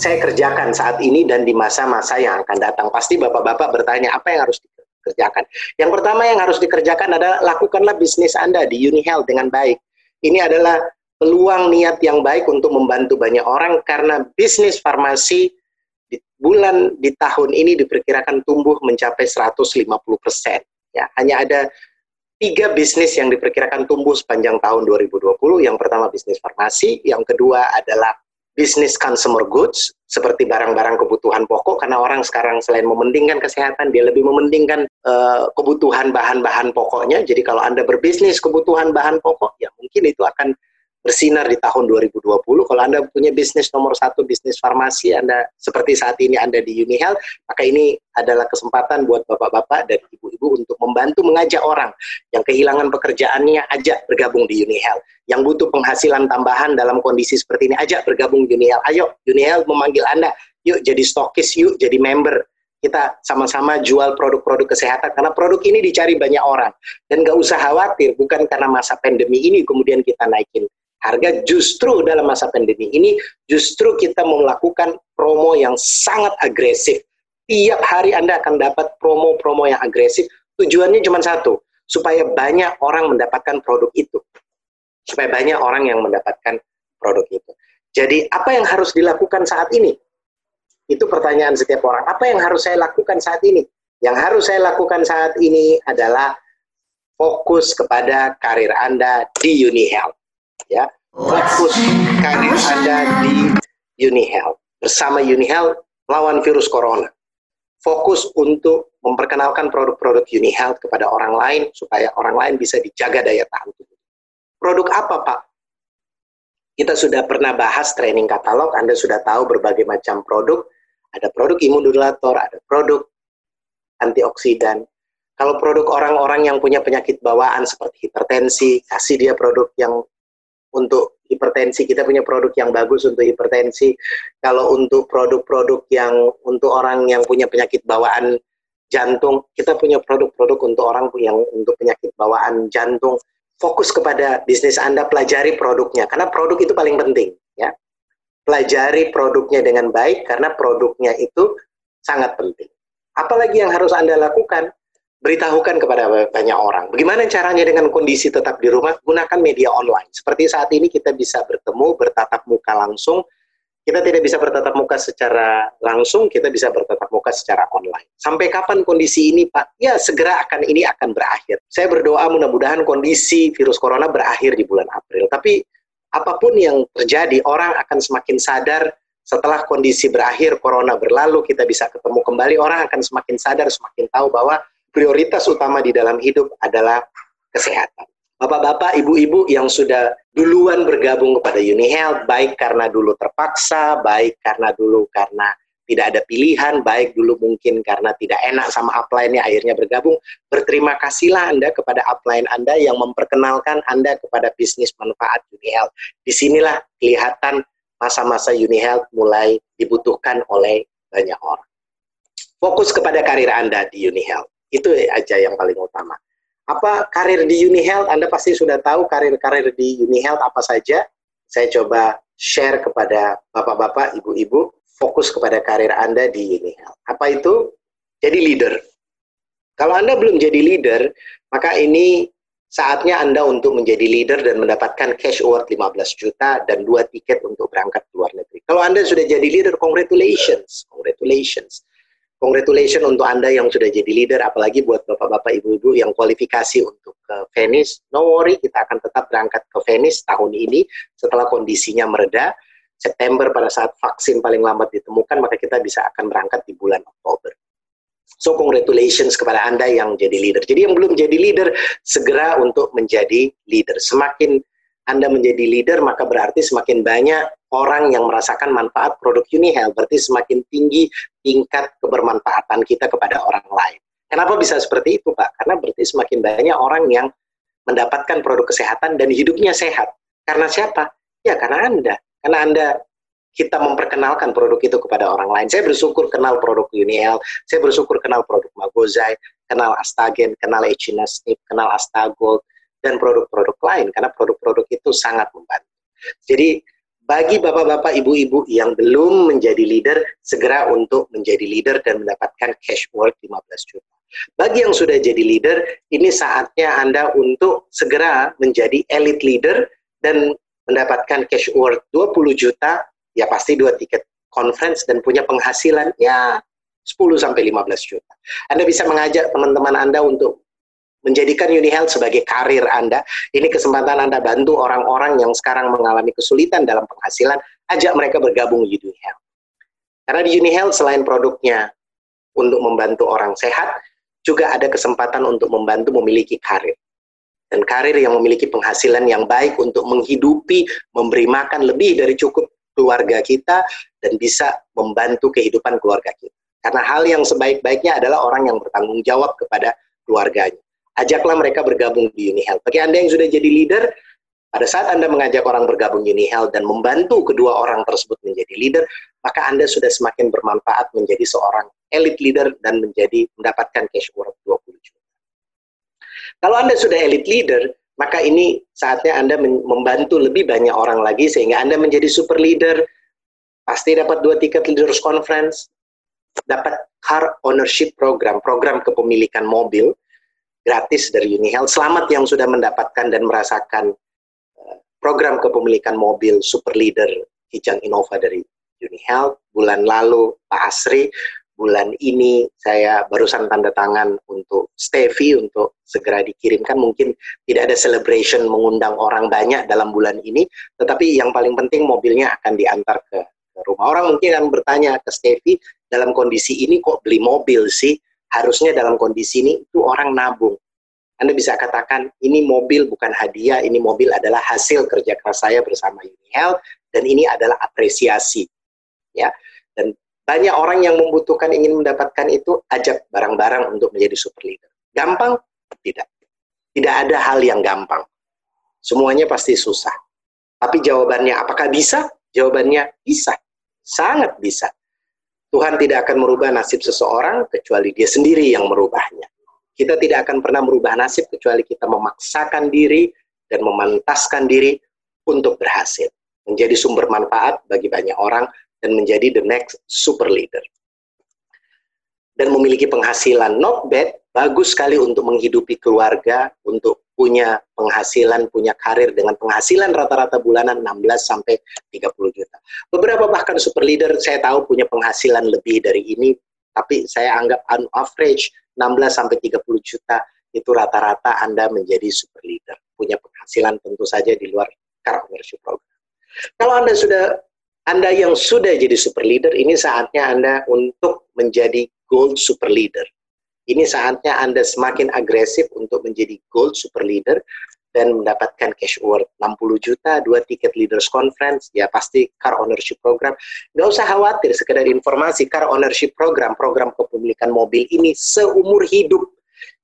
saya kerjakan saat ini dan di masa-masa yang akan datang. Pasti Bapak-Bapak bertanya, apa yang harus dikerjakan? Yang pertama yang harus dikerjakan adalah lakukanlah bisnis Anda di UniHealth dengan baik. Ini adalah peluang niat yang baik untuk membantu banyak orang karena bisnis farmasi di bulan di tahun ini diperkirakan tumbuh mencapai 150 persen. Ya, hanya ada tiga bisnis yang diperkirakan tumbuh sepanjang tahun 2020. Yang pertama bisnis farmasi, yang kedua adalah bisnis consumer goods seperti barang-barang kebutuhan pokok karena orang sekarang selain mementingkan kesehatan dia lebih mementingkan uh, kebutuhan bahan-bahan pokoknya. Jadi kalau Anda berbisnis kebutuhan bahan pokok ya mungkin itu akan bersinar di tahun 2020. Kalau Anda punya bisnis nomor satu, bisnis farmasi, Anda seperti saat ini Anda di UniHealth, maka ini adalah kesempatan buat bapak-bapak dan ibu-ibu untuk membantu mengajak orang yang kehilangan pekerjaannya, ajak bergabung di UniHealth. Yang butuh penghasilan tambahan dalam kondisi seperti ini, ajak bergabung di UniHealth. Ayo, UniHealth memanggil Anda, yuk jadi stokis, yuk jadi member. Kita sama-sama jual produk-produk kesehatan karena produk ini dicari banyak orang dan gak usah khawatir bukan karena masa pandemi ini kemudian kita naikin harga justru dalam masa pandemi ini justru kita melakukan promo yang sangat agresif. Tiap hari Anda akan dapat promo-promo yang agresif. Tujuannya cuma satu, supaya banyak orang mendapatkan produk itu. Supaya banyak orang yang mendapatkan produk itu. Jadi apa yang harus dilakukan saat ini? Itu pertanyaan setiap orang. Apa yang harus saya lakukan saat ini? Yang harus saya lakukan saat ini adalah fokus kepada karir Anda di UniHealth ya fokus karir Anda di UniHealth bersama UniHealth lawan virus corona fokus untuk memperkenalkan produk-produk UniHealth kepada orang lain supaya orang lain bisa dijaga daya tahan tubuh. Produk apa, Pak? Kita sudah pernah bahas training katalog, Anda sudah tahu berbagai macam produk. Ada produk imunodulator, ada produk antioksidan. Kalau produk orang-orang yang punya penyakit bawaan seperti hipertensi, kasih dia produk yang untuk hipertensi kita punya produk yang bagus untuk hipertensi. Kalau untuk produk-produk yang untuk orang yang punya penyakit bawaan jantung, kita punya produk-produk untuk orang yang untuk penyakit bawaan jantung. Fokus kepada bisnis Anda, pelajari produknya karena produk itu paling penting, ya. Pelajari produknya dengan baik karena produknya itu sangat penting. Apalagi yang harus Anda lakukan? Beritahukan kepada banyak orang. Bagaimana caranya dengan kondisi tetap di rumah? Gunakan media online. Seperti saat ini kita bisa bertemu, bertatap muka langsung. Kita tidak bisa bertatap muka secara langsung, kita bisa bertatap muka secara online. Sampai kapan kondisi ini, Pak? Ya, segera akan ini akan berakhir. Saya berdoa mudah-mudahan kondisi virus corona berakhir di bulan April. Tapi apa pun yang terjadi, orang akan semakin sadar setelah kondisi berakhir, corona berlalu, kita bisa ketemu kembali, orang akan semakin sadar, semakin tahu bahwa prioritas utama di dalam hidup adalah kesehatan. Bapak-bapak, ibu-ibu yang sudah duluan bergabung kepada UniHealth, baik karena dulu terpaksa, baik karena dulu karena tidak ada pilihan, baik dulu mungkin karena tidak enak sama upline-nya akhirnya bergabung. Berterima kasihlah Anda kepada upline Anda yang memperkenalkan Anda kepada bisnis manfaat UniHealth. Di sinilah kelihatan masa-masa UniHealth mulai dibutuhkan oleh banyak orang. Fokus kepada karir Anda di UniHealth. Itu aja yang paling utama. Apa karir di UniHealth? Anda pasti sudah tahu karir-karir di UniHealth apa saja. Saya coba share kepada bapak-bapak, ibu-ibu, fokus kepada karir Anda di UniHealth. Apa itu? Jadi leader. Kalau Anda belum jadi leader, maka ini saatnya Anda untuk menjadi leader dan mendapatkan cash award 15 juta dan dua tiket untuk berangkat ke luar negeri. Kalau Anda sudah jadi leader, congratulations. Congratulations. Congratulations untuk Anda yang sudah jadi leader, apalagi buat bapak-bapak, ibu-ibu yang kualifikasi untuk ke Venice. No worry, kita akan tetap berangkat ke Venice tahun ini setelah kondisinya mereda. September pada saat vaksin paling lambat ditemukan, maka kita bisa akan berangkat di bulan Oktober. So congratulations kepada Anda yang jadi leader. Jadi yang belum jadi leader, segera untuk menjadi leader. Semakin anda menjadi leader, maka berarti semakin banyak orang yang merasakan manfaat produk UniHealth, berarti semakin tinggi tingkat kebermanfaatan kita kepada orang lain. Kenapa bisa seperti itu, Pak? Karena berarti semakin banyak orang yang mendapatkan produk kesehatan dan hidupnya sehat. Karena siapa? Ya, karena Anda. Karena Anda kita memperkenalkan produk itu kepada orang lain. Saya bersyukur kenal produk UniHealth, saya bersyukur kenal produk Magozai, kenal Astagen, kenal Echinasnip, kenal Astagol, dan produk-produk lain karena produk-produk itu sangat membantu. Jadi bagi bapak-bapak, ibu-ibu yang belum menjadi leader, segera untuk menjadi leader dan mendapatkan cash worth 15 juta. Bagi yang sudah jadi leader, ini saatnya Anda untuk segera menjadi elite leader dan mendapatkan cash worth 20 juta, ya pasti dua tiket conference dan punya penghasilan ya 10 sampai 15 juta. Anda bisa mengajak teman-teman Anda untuk menjadikan UniHealth sebagai karir Anda. Ini kesempatan Anda bantu orang-orang yang sekarang mengalami kesulitan dalam penghasilan, ajak mereka bergabung di UniHealth. Karena di UniHealth selain produknya untuk membantu orang sehat, juga ada kesempatan untuk membantu memiliki karir. Dan karir yang memiliki penghasilan yang baik untuk menghidupi, memberi makan lebih dari cukup keluarga kita, dan bisa membantu kehidupan keluarga kita. Karena hal yang sebaik-baiknya adalah orang yang bertanggung jawab kepada keluarganya ajaklah mereka bergabung di UniHealth. Bagi Anda yang sudah jadi leader, pada saat Anda mengajak orang bergabung UniHealth dan membantu kedua orang tersebut menjadi leader, maka Anda sudah semakin bermanfaat menjadi seorang elite leader dan menjadi mendapatkan cash worth 20 juta. Kalau Anda sudah elite leader, maka ini saatnya Anda membantu lebih banyak orang lagi sehingga Anda menjadi super leader, pasti dapat dua tiket leaders conference, dapat car ownership program, program kepemilikan mobil, gratis dari UniHealth. Selamat yang sudah mendapatkan dan merasakan eh, program kepemilikan mobil Super Leader Kijang Innova dari UniHealth. Bulan lalu Pak Asri, bulan ini saya barusan tanda tangan untuk Stevie untuk segera dikirimkan. Mungkin tidak ada celebration mengundang orang banyak dalam bulan ini, tetapi yang paling penting mobilnya akan diantar ke rumah. Orang mungkin akan bertanya ke Stevie, dalam kondisi ini kok beli mobil sih? Harusnya dalam kondisi ini itu orang nabung. Anda bisa katakan ini mobil bukan hadiah, ini mobil adalah hasil kerja keras saya bersama UniHealth dan ini adalah apresiasi. Ya. Dan banyak orang yang membutuhkan ingin mendapatkan itu ajak barang-barang untuk menjadi super leader. Gampang? Tidak. Tidak ada hal yang gampang. Semuanya pasti susah. Tapi jawabannya apakah bisa? Jawabannya bisa. Sangat bisa. Tuhan tidak akan merubah nasib seseorang kecuali dia sendiri yang merubahnya. Kita tidak akan pernah merubah nasib kecuali kita memaksakan diri dan memantaskan diri untuk berhasil. Menjadi sumber manfaat bagi banyak orang dan menjadi the next super leader. Dan memiliki penghasilan not bad, bagus sekali untuk menghidupi keluarga, untuk punya penghasilan, punya karir dengan penghasilan rata-rata bulanan 16 sampai 30 juta. Beberapa bahkan super leader saya tahu punya penghasilan lebih dari ini, tapi saya anggap on average 16 sampai 30 juta itu rata-rata Anda menjadi super leader. Punya penghasilan tentu saja di luar car ownership program. Kalau Anda sudah Anda yang sudah jadi super leader, ini saatnya Anda untuk menjadi gold super leader ini saatnya Anda semakin agresif untuk menjadi gold super leader dan mendapatkan cash worth 60 juta, dua tiket leaders conference, ya pasti car ownership program. Nggak usah khawatir, sekedar informasi car ownership program, program kepemilikan mobil ini seumur hidup.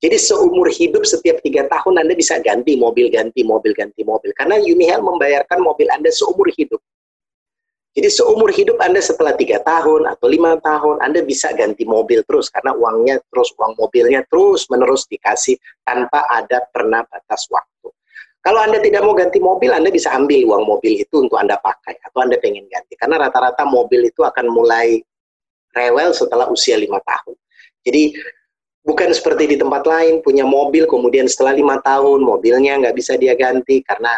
Jadi seumur hidup setiap tiga tahun Anda bisa ganti mobil, ganti mobil, ganti mobil. Karena Unihel membayarkan mobil Anda seumur hidup. Jadi seumur hidup Anda setelah tiga tahun atau lima tahun, Anda bisa ganti mobil terus karena uangnya terus, uang mobilnya terus menerus dikasih tanpa ada pernah batas waktu. Kalau Anda tidak mau ganti mobil, Anda bisa ambil uang mobil itu untuk Anda pakai atau Anda pengen ganti. Karena rata-rata mobil itu akan mulai rewel setelah usia lima tahun. Jadi bukan seperti di tempat lain punya mobil kemudian setelah lima tahun mobilnya nggak bisa dia ganti karena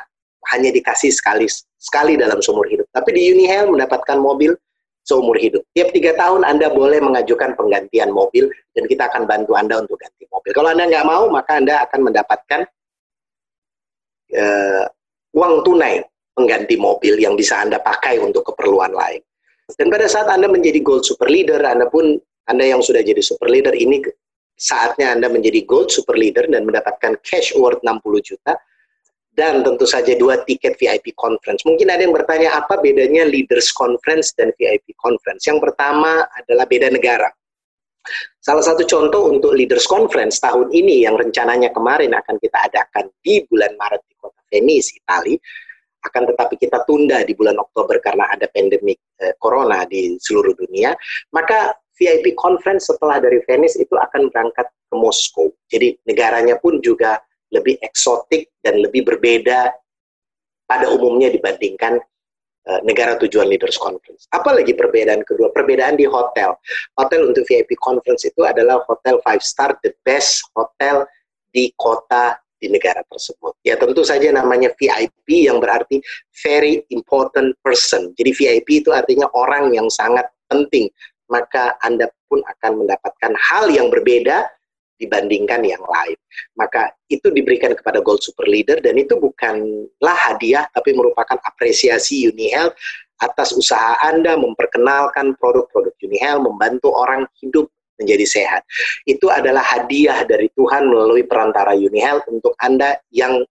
hanya dikasih sekali sekali dalam seumur hidup. Tapi di Unihel mendapatkan mobil seumur hidup. Tiap tiga tahun Anda boleh mengajukan penggantian mobil dan kita akan bantu Anda untuk ganti mobil. Kalau Anda nggak mau, maka Anda akan mendapatkan uh, uang tunai pengganti mobil yang bisa Anda pakai untuk keperluan lain. Dan pada saat Anda menjadi gold super leader, Anda pun Anda yang sudah jadi super leader ini saatnya Anda menjadi gold super leader dan mendapatkan cash worth 60 juta dan tentu saja dua tiket VIP conference. Mungkin ada yang bertanya apa bedanya leaders conference dan VIP conference. Yang pertama adalah beda negara. Salah satu contoh untuk leaders conference tahun ini yang rencananya kemarin akan kita adakan di bulan Maret di kota Venice, Italia, akan tetapi kita tunda di bulan Oktober karena ada pandemi eh, corona di seluruh dunia, maka VIP conference setelah dari Venice itu akan berangkat ke Moskow. Jadi negaranya pun juga lebih eksotik dan lebih berbeda pada umumnya dibandingkan uh, negara tujuan leaders conference. Apalagi perbedaan kedua, perbedaan di hotel. Hotel untuk VIP conference itu adalah hotel five star, the best hotel di kota di negara tersebut. Ya tentu saja namanya VIP yang berarti very important person. Jadi VIP itu artinya orang yang sangat penting. Maka Anda pun akan mendapatkan hal yang berbeda dibandingkan yang lain. Maka itu diberikan kepada Gold Super Leader dan itu bukanlah hadiah tapi merupakan apresiasi UniHealth atas usaha Anda memperkenalkan produk-produk UniHealth, membantu orang hidup menjadi sehat. Itu adalah hadiah dari Tuhan melalui perantara UniHealth untuk Anda yang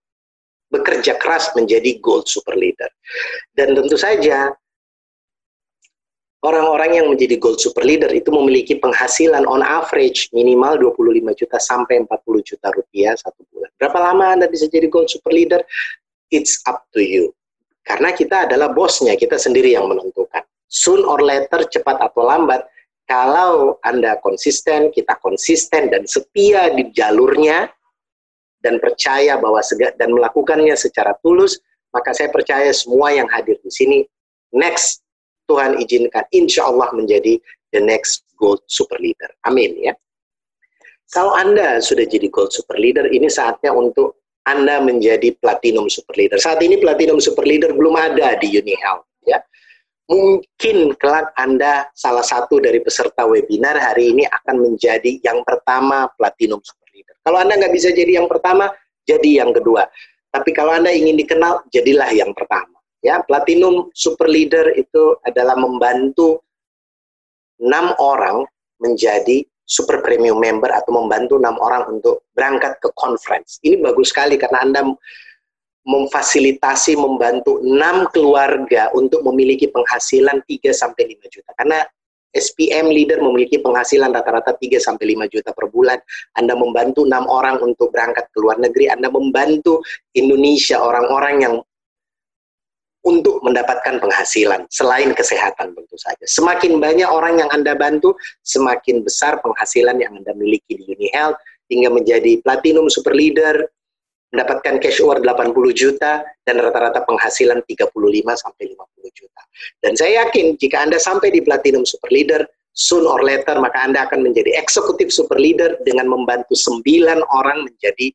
bekerja keras menjadi Gold Super Leader. Dan tentu saja orang-orang yang menjadi gold super leader itu memiliki penghasilan on average minimal 25 juta sampai 40 juta rupiah satu bulan. Berapa lama Anda bisa jadi gold super leader? It's up to you. Karena kita adalah bosnya, kita sendiri yang menentukan. Soon or later, cepat atau lambat, kalau Anda konsisten, kita konsisten dan setia di jalurnya, dan percaya bahwa sega, dan melakukannya secara tulus, maka saya percaya semua yang hadir di sini next Tuhan izinkan insya Allah menjadi the next gold super leader. Amin ya. Kalau Anda sudah jadi gold super leader, ini saatnya untuk Anda menjadi platinum super leader. Saat ini platinum super leader belum ada di UniHealth ya. Mungkin kelak Anda salah satu dari peserta webinar hari ini akan menjadi yang pertama platinum super leader. Kalau Anda nggak bisa jadi yang pertama, jadi yang kedua. Tapi kalau Anda ingin dikenal, jadilah yang pertama. Ya, Platinum Super Leader itu adalah membantu enam orang menjadi super premium member atau membantu enam orang untuk berangkat ke conference. Ini bagus sekali karena Anda memfasilitasi membantu enam keluarga untuk memiliki penghasilan 3 sampai 5 juta. Karena SPM leader memiliki penghasilan rata-rata 3 sampai 5 juta per bulan. Anda membantu enam orang untuk berangkat ke luar negeri, Anda membantu Indonesia orang-orang yang untuk mendapatkan penghasilan selain kesehatan tentu saja. Semakin banyak orang yang Anda bantu, semakin besar penghasilan yang Anda miliki di UniHealth hingga menjadi platinum super leader, mendapatkan cash award 80 juta dan rata-rata penghasilan 35 sampai 50 juta. Dan saya yakin jika Anda sampai di platinum super leader, soon or later maka Anda akan menjadi eksekutif super leader dengan membantu 9 orang menjadi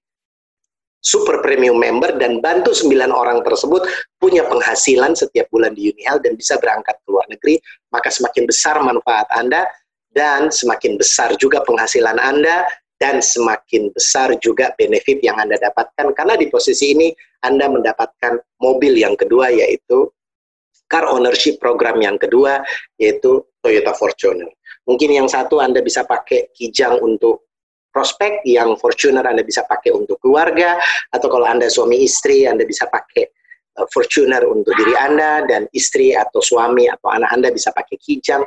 super premium member dan bantu 9 orang tersebut punya penghasilan setiap bulan di UniHealth dan bisa berangkat ke luar negeri, maka semakin besar manfaat Anda dan semakin besar juga penghasilan Anda dan semakin besar juga benefit yang Anda dapatkan karena di posisi ini Anda mendapatkan mobil yang kedua yaitu car ownership program yang kedua yaitu Toyota Fortuner. Mungkin yang satu Anda bisa pakai Kijang untuk prospek yang Fortuner Anda bisa pakai untuk keluarga atau kalau Anda suami istri Anda bisa pakai uh, Fortuner untuk diri Anda dan istri atau suami atau anak Anda bisa pakai Kijang.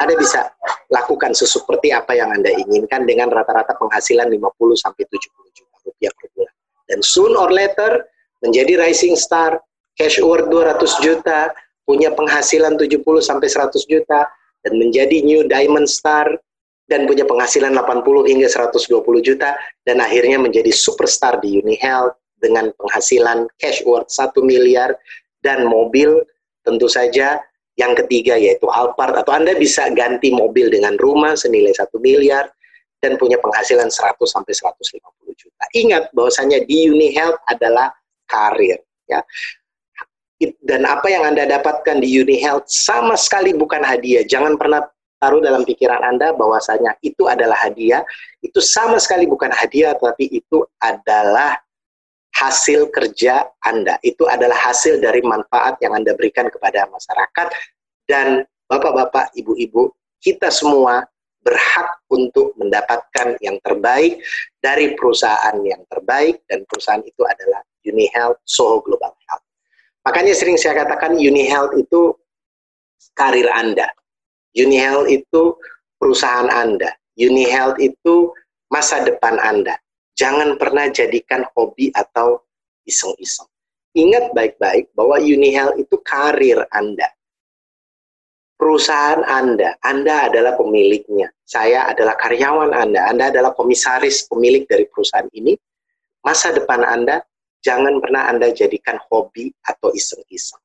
Anda bisa lakukan seperti apa yang Anda inginkan dengan rata-rata penghasilan 50 sampai 70 juta rupiah per bulan. Dan soon or later menjadi rising star, cash award 200 juta, punya penghasilan 70 sampai 100 juta dan menjadi new diamond star dan punya penghasilan 80 hingga 120 juta dan akhirnya menjadi superstar di UniHealth dengan penghasilan cash worth 1 miliar dan mobil tentu saja yang ketiga yaitu Alphard atau Anda bisa ganti mobil dengan rumah senilai 1 miliar dan punya penghasilan 100 sampai 150 juta. Ingat bahwasanya di UniHealth adalah karir ya. Dan apa yang Anda dapatkan di UniHealth sama sekali bukan hadiah. Jangan pernah taruh dalam pikiran Anda bahwasanya itu adalah hadiah, itu sama sekali bukan hadiah, tapi itu adalah hasil kerja Anda. Itu adalah hasil dari manfaat yang Anda berikan kepada masyarakat. Dan Bapak-Bapak, Ibu-Ibu, kita semua berhak untuk mendapatkan yang terbaik dari perusahaan yang terbaik, dan perusahaan itu adalah UniHealth Soho Global Health. Makanya sering saya katakan UniHealth itu karir Anda. UniHealth itu perusahaan Anda. UniHealth itu masa depan Anda. Jangan pernah jadikan hobi atau iseng-iseng. Ingat baik-baik bahwa UniHealth itu karir Anda. Perusahaan Anda, Anda adalah pemiliknya. Saya adalah karyawan Anda, Anda adalah komisaris pemilik dari perusahaan ini. Masa depan Anda, jangan pernah Anda jadikan hobi atau iseng-iseng.